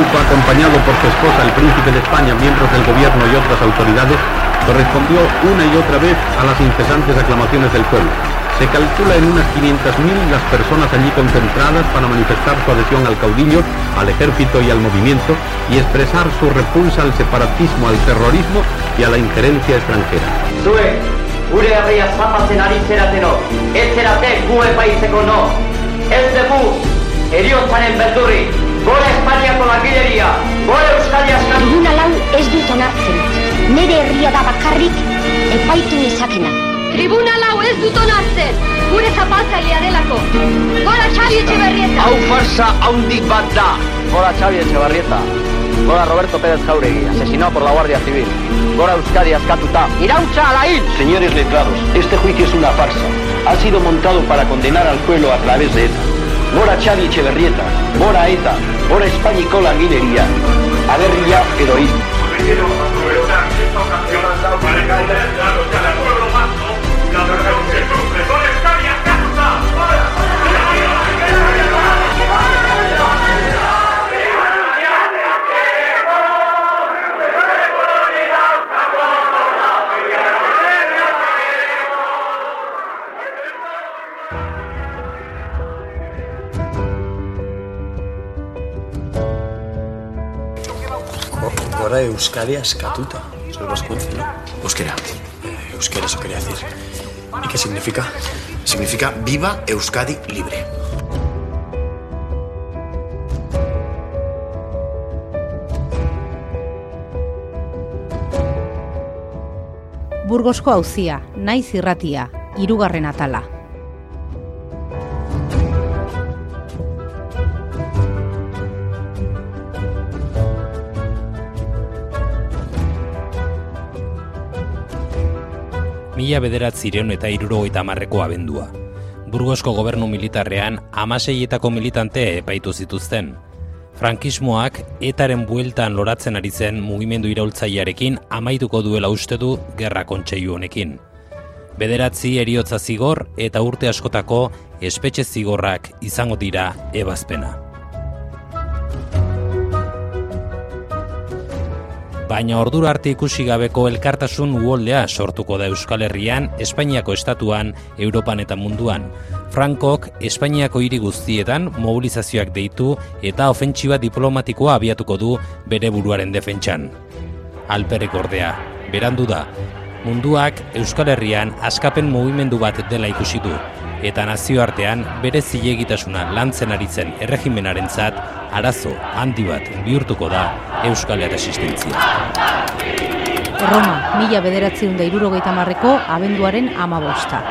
Acompañado por su esposa, el príncipe de España, miembros del gobierno y otras autoridades, correspondió una y otra vez a las incesantes aclamaciones del pueblo. Se calcula en unas 500.000 las personas allí concentradas para manifestar su adhesión al caudillo, al ejército y al movimiento y expresar su repulsa al separatismo, al terrorismo y a la injerencia extranjera. gure herria zapatzen ari zerateno, ez zerate gu epaizeko no, ez dugu eriotzaren beldurri, gora Espainiako langileria, gora Euskadi askatu. Tribuna lau ez dut onartzen, nire herria da bakarrik epaitu nezakena. Tribuna lau ez dut onartzen, gure zapaltzailea delako, gora Xabi Etxeberrieta. Hau farsa haundik bat da, gora Xabi Etxeberrieta. Gora Roberto Pérez Jauregui, asesinado por la Guardia Civil. Gora Euskadi askatuta. ¡Iraucha a la IL! Señores letrados, este juicio es una farsa. Ha sido montado para condenar al pueblo a través de ETA. Gora Xavi Echeverrieta, Gora ETA, Gora España y Cola Guinería. A Euskadi askatuta. Eso lo escucho, ¿no? Euskera. Eh, euskera, eso quería decir. ¿Y qué significa? Significa Viva Euskadi Libre. Burgosko auzia, naiz irratia, hirugarren atala. Mila bederatzireun eta irurogeita marreko abendua. Burgosko gobernu militarrean amaseietako militante epaitu zituzten. Frankismoak etaren bueltan loratzen ari zen mugimendu iraultzailearekin amaituko duela uste du gerra kontseilu honekin. Bederatzi eriotza zigor eta urte askotako espetxe zigorrak izango dira ebazpena. Baina ordura arte ikusi gabeko elkartasun uholdea sortuko da Euskal Herrian, Espainiako estatuan, Europan eta munduan. Frankok Espainiako hiri guztietan mobilizazioak deitu eta ofentsiba diplomatikoa abiatuko du bere buruaren defentsan. Alperrek ordea, berandu da, munduak Euskal Herrian askapen mugimendu bat dela ikusi du, eta nazioartean bere zilegitasuna lantzen ari zen erregimenarentzat arazo handi bat bihurtuko da Euskal Resistentzia. Roma, mila bederatziun da irurogeita marreko abenduaren amabosta.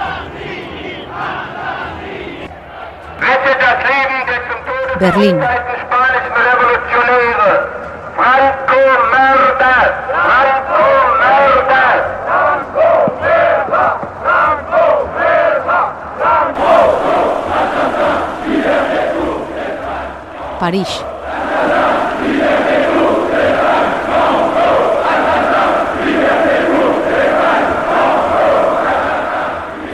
Berlin. Franco merda! Franco merda! Franco merda! Franco merda! Paris.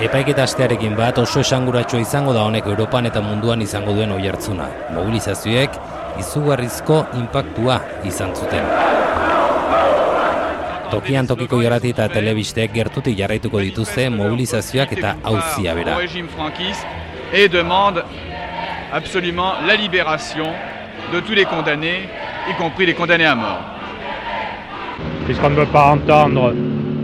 Epaiketa astearekin bat oso esanguratsua izango da honek Europan eta munduan izango duen oihartzuna. Mobilizazioek izugarrizko inpaktua izan zuten. Tokian tokiko jorrati eta telebistek gertutik jarraituko dituzte mobilizazioak eta hauzia bera. Absolument la libération de tous les condamnés, y compris les condamnés à mort. Puisqu'on ne veut pas entendre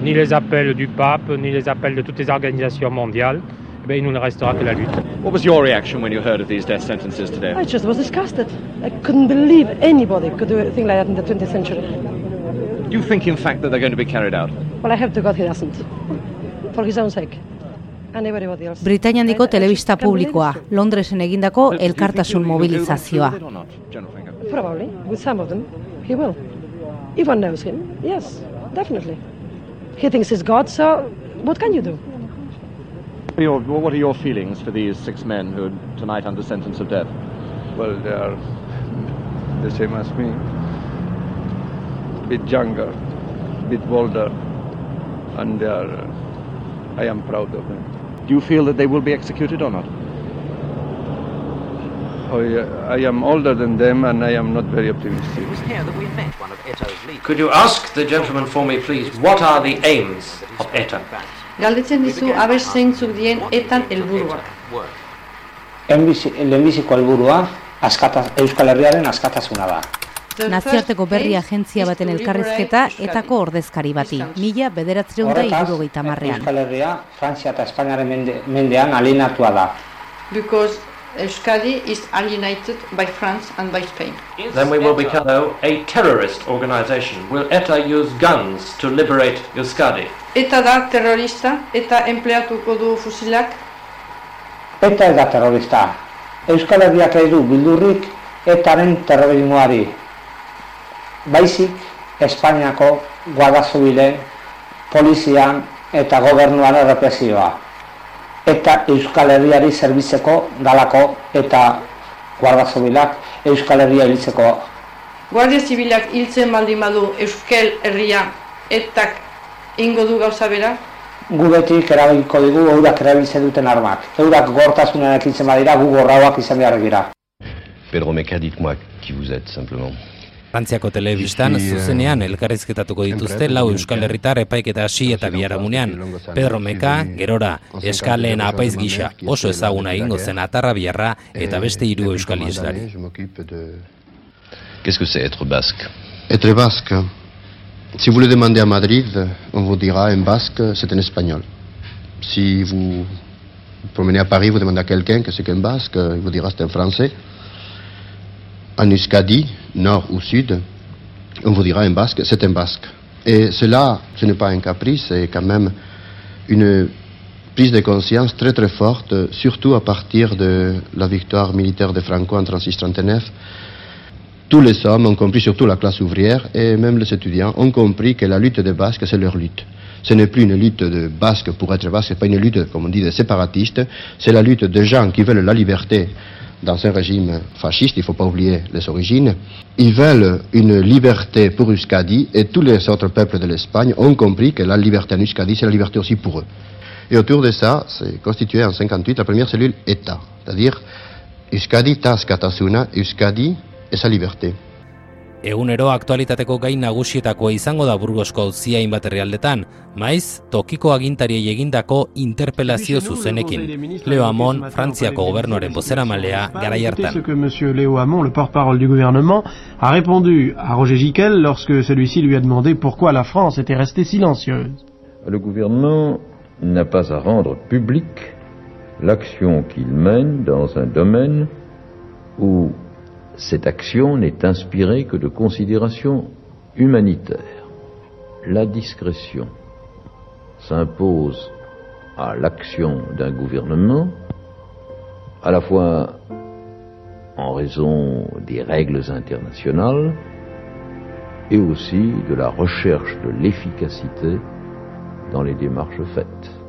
ni les appels du pape, ni les appels de toutes les organisations mondiales, eh bien, il nous ne restera que la lutte. What was your reaction when you heard of these death sentences today? I just was disgusted. I couldn't believe anybody could do a thing like that in the 20th century. You think, in fact, that they're going to be carried out? Well, I hope to God he doesn't. For his own sake. And everybody else. Britainiandiko telebista publikoa, Londresen egindako elkartasun mobilizazioa. Probably, with some of them, he will. If one knows him, yes, definitely. He thinks he's God, so what can you do? What are, your, what are your feelings for these six men who are tonight under sentence of death? Well, they are the same as me. A bit younger, a bit bolder, and they are, I am proud of them. Do you feel that they will be executed or not? Oh, I am older than them and I am not very optimistic. Could you ask the gentleman for me, please, what are the aims of ETA? Galdetzen dizu abez zeintzuk dien etan helburuak. Lehenbiziko helburua askata, Euskal Herriaren askatasuna da. Nazioarteko berri agentzia baten elkarrizketa etako ordezkari bati, mila bederatzeron da irurogeita marrean. Euskal Herria, Frantzia eta Espainiaren mende, mendean alienatua da. Because Euskadi is alienated by France and by Spain. Then we will become though, a terrorist organization. Will ETA use guns to liberate Euskadi? Eta da terrorista, eta empleatuko du fusilak. Eta ez da terrorista. Euskal Herriak ez du bildurrik etaren terrorismoari. Baizik, Espainiako guarda zubilen, polizian eta gobernuan errepresioa. Eta Euskal Herriari zerbitzeko dalako eta guarda zubilak Euskal Herria hiltzeko. Guardia zibilak hiltzen baldin badu Euskal Herria etak ingo du gauza bera? Gu betik erabiliko digu eurak erabiltzen duten armak. Eurak gortasunean ekitzen badira gu gorrauak izan behar dira. Pedro Meca, dites-moi qui vous êtes simplement. Frantziako telebistan zuzenean elkarrizketatuko dituzte lau Euskal Herritar epaiketa hasi eta biharamunean. Pedro Meka, gerora, eskaleen apaiz gisa oso ezaguna egingo zen atarra biharra eta beste hiru Euskal Ieslari. Qu'est-ce que c'est être basque Être basque, si vous le demandez à Madrid, on vous dira un basque, c'est un espagnol. Si vous vous promenez à Paris, vous demandez à quelqu'un que c'est qu'un basque, il vous dira c'est un français. En Euskadi, nord ou sud, on vous dira un basque, c'est un basque. Et cela, ce n'est pas un caprice, c'est quand même une prise de conscience très très forte, surtout à partir de la victoire militaire de Franco en 36-39. Tous les hommes ont compris, surtout la classe ouvrière et même les étudiants, ont compris que la lutte des Basques, c'est leur lutte. Ce n'est plus une lutte de Basques pour être Basque, ce n'est pas une lutte, comme on dit, de séparatistes, c'est la lutte de gens qui veulent la liberté dans un régime fasciste, il ne faut pas oublier les origines. Ils veulent une liberté pour Euskadi et tous les autres peuples de l'Espagne ont compris que la liberté en Euskadi, c'est la liberté aussi pour eux. Et autour de ça, c'est constitué en 58 la première cellule État, c'est-à-dire Euskadi tas katasuna, Euskadi et sa liberté. Egunero aktualitateko gain nagusietakoa izango da Burgosko auzia hainbat herrialdetan, maiz tokiko agintariei egindako interpelazio zuzenekin. Leo Hamon, Frantziako gobernuaren bozeramalea garai hartan. Ce que monsieur Léo Hamon, le porte-parole du gouvernement, a répondu à Roger Giquel lorsque celui-ci lui a demandé pourquoi la France était restée silencieuse. Le gouvernement n'a pas à rendre publique l'action qu'il mène dans un domaine où cette action n'est inspirée que de considérations humanitaires. La discrétion s'impose à l'action d'un gouvernement, à la fois en raison des règles internationales et aussi de la recherche de l'efficacité dans les démarches faites.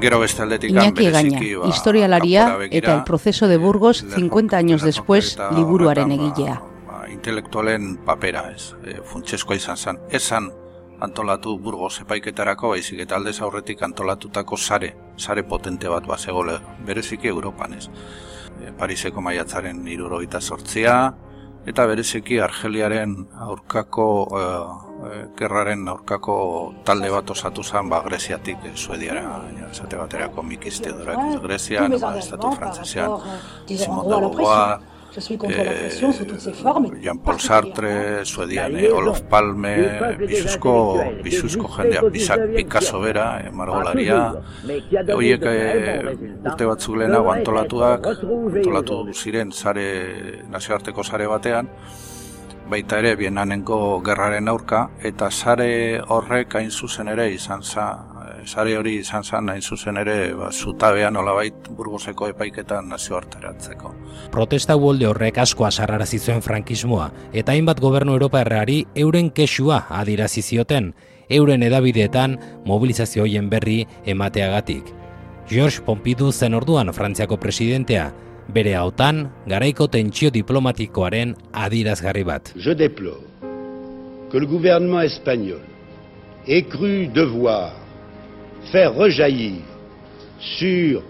Gero beste aldetik Iñaki Gaña, historialaria eta el proceso de Burgos 50 años después liburuaren egilea. Ba, intelektualen papera, ez, e, funtseskoa izan zen. Esan antolatu Burgos epaiketarako, baizik eta aldez aurretik antolatutako sare, sare potente bat bazegole, bereziki Europan, ez. E, Pariseko maiatzaren irurogeita sortzia, eta bereziki Argeliaren aurkako e, e, gerraren aurkako talde bat osatu zen ba Greziatik e, Suediara esate baterako mikiste durak Grezian, ba, estatu frantzesean Simon de Beauvoir eh, Jean-Paul Sartre, Suedian, eh, Olof Palme, Bizuzko, Bizuzko jendea, Bizak Picasso bera, eh, Margolaria, horiek eh, urte batzuk lehenago antolatuak, antolatu ziren sare, nazioarteko sare batean, baita ere bienanengo gerraren aurka, eta sare horrek hain zuzen ere izan za, sare hori izan zan hain zuzen ere ba, zutabean olabait burgoseko epaiketan nazioarteratzeko. Protesta uolde horrek asko asarrarazi zuen frankismoa, eta hainbat gobernu Europa erreari euren kesua adirazi zioten, euren edabideetan mobilizazio hoien berri emateagatik. George Pompidou zen orduan Frantziako presidentea, Je déplore que le gouvernement espagnol ait cru devoir faire rejaillir sur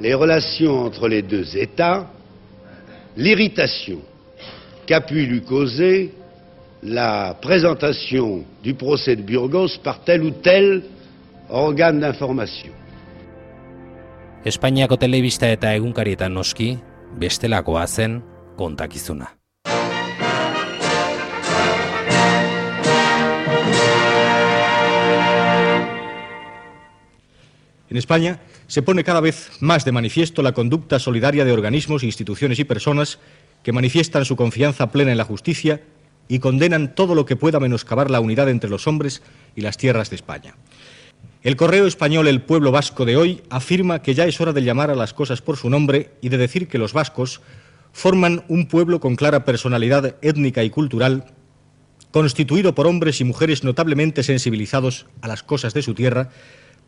les relations entre les deux États l'irritation qu'a pu lui causer la présentation du procès de Burgos par tel ou tel organe d'information. Espainiako telebista eta egunkarietan noski, bestelakoa zen kontakizuna. En España se pone cada vez más de manifiesto la conducta solidaria de organismos, instituciones y personas que manifiestan su confianza plena en la justicia y condenan todo lo que pueda menoscabar la unidad entre los hombres y las tierras de España. El correo español El Pueblo Vasco de hoy afirma que ya es hora de llamar a las cosas por su nombre y de decir que los vascos forman un pueblo con clara personalidad étnica y cultural, constituido por hombres y mujeres notablemente sensibilizados a las cosas de su tierra,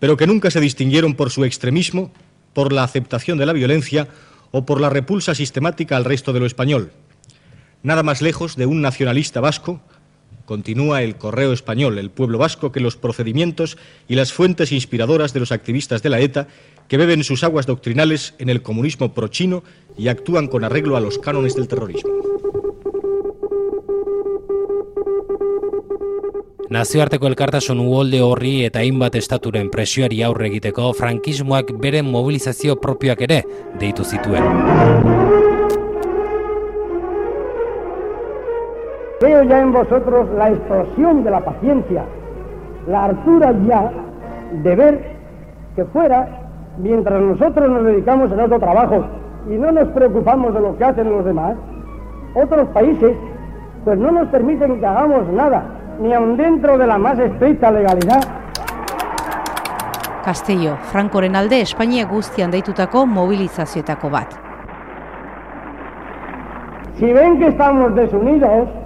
pero que nunca se distinguieron por su extremismo, por la aceptación de la violencia o por la repulsa sistemática al resto de lo español. Nada más lejos de un nacionalista vasco, continúa el correo español, el pueblo vasco, que los procedimientos y las fuentes inspiradoras de los activistas de la ETA que beben sus aguas doctrinales en el comunismo prochino y actúan con arreglo a los cánones del terrorismo. Nazioarteko elkartasun uholde horri eta hainbat estaturen presioari aurre egiteko frankismoak beren mobilizazio propioak ere deitu zituen. Veo ya en vosotros la explosión de la paciencia, la hartura ya de ver que fuera, mientras nosotros nos dedicamos a otro trabajo y no nos preocupamos de lo que hacen los demás, otros países pues no nos permiten que hagamos nada ni aun dentro de la más estricta legalidad. Castello, Frankoren alde Espainia guztian deitutako mobilizazioetako bat. Si ven que estamos desunidos,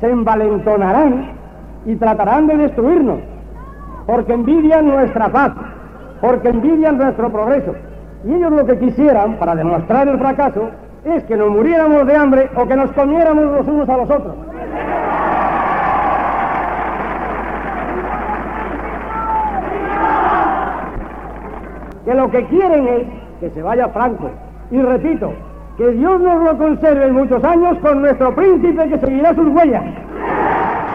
se envalentonarán y tratarán de destruirnos, porque envidian nuestra paz, porque envidian nuestro progreso. Y ellos lo que quisieran, para demostrar el fracaso, es que nos muriéramos de hambre o que nos comiéramos los unos a los otros. que lo que quieren es que se vaya Franco. Y repito, que Dios nos lo conserve muchos años con nuestro príncipe que seguirá sus huellas.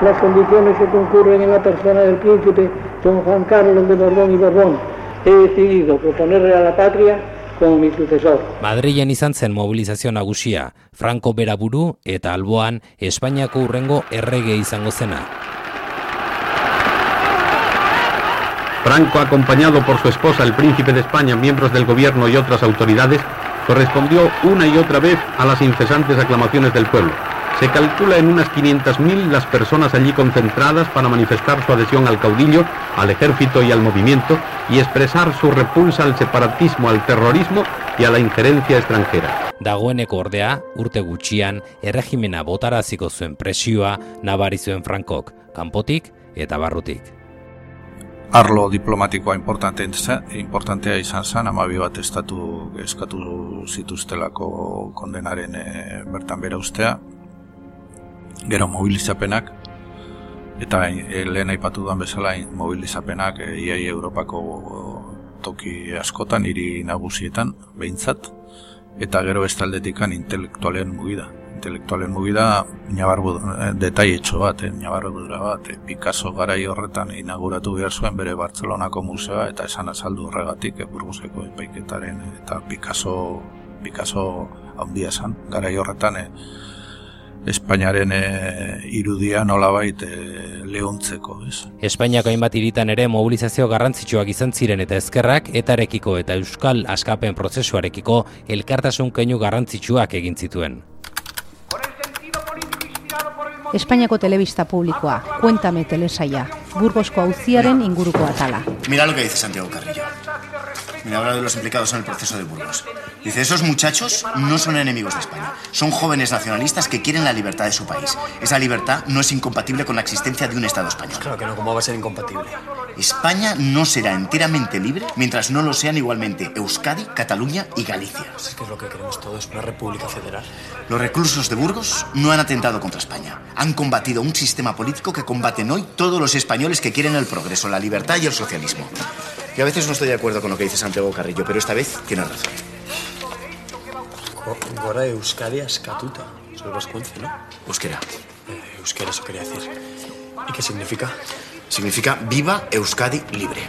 Las condiciones que concurren en la persona del príncipe son Juan Carlos de Borbón y Borbón. He decidido proponerle a la patria como mi sucesor. Madrilen izan zen mobilizazio nagusia, Franco beraburu eta alboan Espainiako urrengo errege izango zena. Franco, acompañado por su esposa, el príncipe de España, miembros del gobierno y otras autoridades, correspondió una y otra vez a las incesantes aclamaciones del pueblo. Se calcula en unas 500.000 las personas allí concentradas para manifestar su adhesión al caudillo, al ejército y al movimiento y expresar su repulsa al separatismo, al terrorismo y a la injerencia extranjera. Dagoeneko ordea, urte gutxian, erregimena botaraziko zuen presioa nabari zuen Frankok, kanpotik eta barrutik. Arlo diplomatikoa importantea izan zen, amabi bat estatu eskatu zituztelako kondenaren e, bertan bera ustea, gero mobilizapenak, eta e, lehen aipatu duan bezala mobilizapenak e, iai Europako toki askotan, hiri nagusietan, behintzat, eta gero estaldetikan intelektualen mugida intelektualen mugida nabarbu eh, detaietxo bat, eh, nabarbu bat, eh, Picasso garai horretan inauguratu behar zuen bere Bartzelonako musea eta esan azaldu horregatik eh, burguzeko epaiketaren eta Picasso Picasso handia esan garai horretan eh, Espainiaren eh, irudia nolabait eh, lehuntzeko, ez? Espainiako hainbat hiritan ere mobilizazio garrantzitsuak izan ziren eta ezkerrak etarekiko eta euskal askapen prozesuarekiko elkartasun keinu garrantzitsuak egin zituen. Espainiako telebista publikoa, Cuéntame telesaia, Burgosko auziaren inguruko atala. Mira lo que dice Santiago Carrillo. Mira, habla de los implicados en el proceso de Burgos. Dice, esos muchachos no son enemigos de España. Son jóvenes nacionalistas que quieren la libertad de su país. Esa libertad no es incompatible con la existencia de un Estado español. Claro que no, ¿cómo va a ser incompatible? España no será enteramente libre mientras no lo sean igualmente Euskadi, Cataluña y Galicia. Es que es lo que queremos todos, una república federal. Los reclusos de Burgos no han atentado contra España. Han combatido un sistema político que combaten hoy todos los españoles que quieren el progreso, la libertad y el socialismo. Y a veces no estoy de acuerdo con lo que dice Santiago Carrillo, pero esta vez tiene razón. Gora Euskadi askatuta. Eso es vascuence, ¿no? Euskera. Eh, euskera, eso quería decir. ¿Y qué significa? Significa viva Euskadi libre.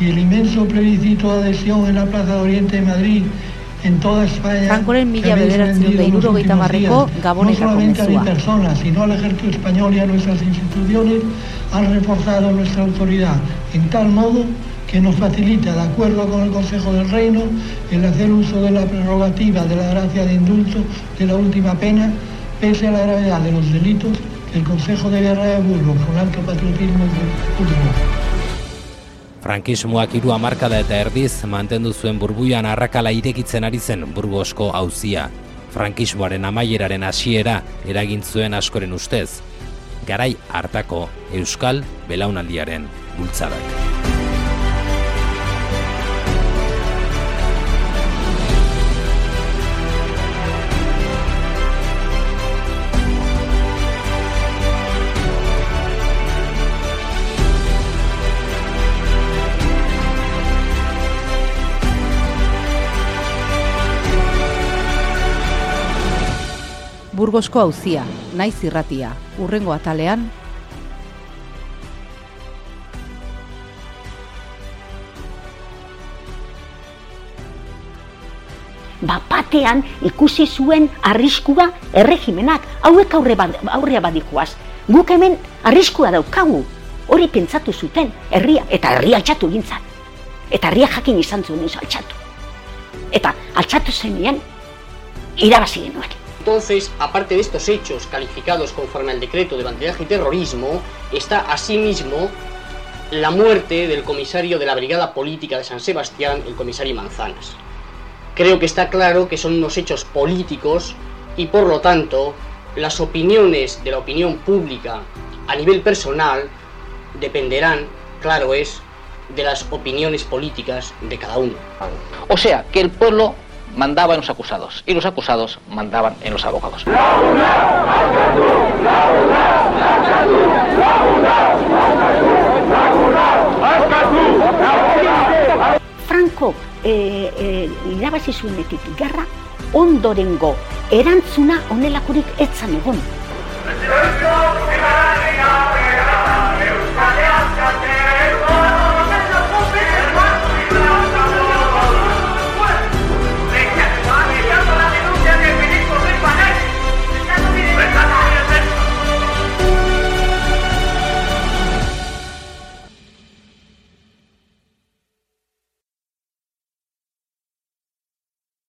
Y el inmenso plebiscito de adhesión en la Plaza de Oriente de Madrid en toda España. Frankoren mila bederatzion da irurogeita marreko no solamente a mi persona, sino al ejército español y a nuestras instituciones, han reforzado nuestra autoridad en tal modo que nos facilita, de acuerdo con el Consejo del Reino, el hacer uso de la prerrogativa de la gracia de indulto de la última pena, pese a la gravedad de los delitos que el Consejo de Guerra de Burgos, con alto patriotismo, juzgó. Frankismoak hiru hamarkada eta erdiz mantendu zuen burbuian arrakala irekitzen ari zen Burgosko auzia. Frankismoaren amaieraren hasiera eragin zuen askoren ustez. Garai hartako Euskal Belaunaldiaren bultzadak. Burgosko auzia, naiz irratia, urrengo atalean, bapatean ikusi zuen arriskua erregimenak, hauek aurre bad, aurrea badikoaz. Guk hemen arriskua daukagu, hori pentsatu zuten, herria, eta herria altxatu gintzat. Eta herria jakin izan zuen altxatu. Eta altxatu zenean, irabazi genuen. Entonces, aparte de estos hechos calificados conforme al decreto de bandidaje y terrorismo, está asimismo la muerte del comisario de la Brigada Política de San Sebastián, el comisario Manzanas. Creo que está claro que son unos hechos políticos y por lo tanto las opiniones de la opinión pública a nivel personal dependerán, claro es, de las opiniones políticas de cada uno. O sea, que el pueblo mandaba en los acusados y los acusados mandaban en los abogados. Franco e, e, irabazi zuenetik gerra, ondorengo erantzuna onelakurik etzan egon.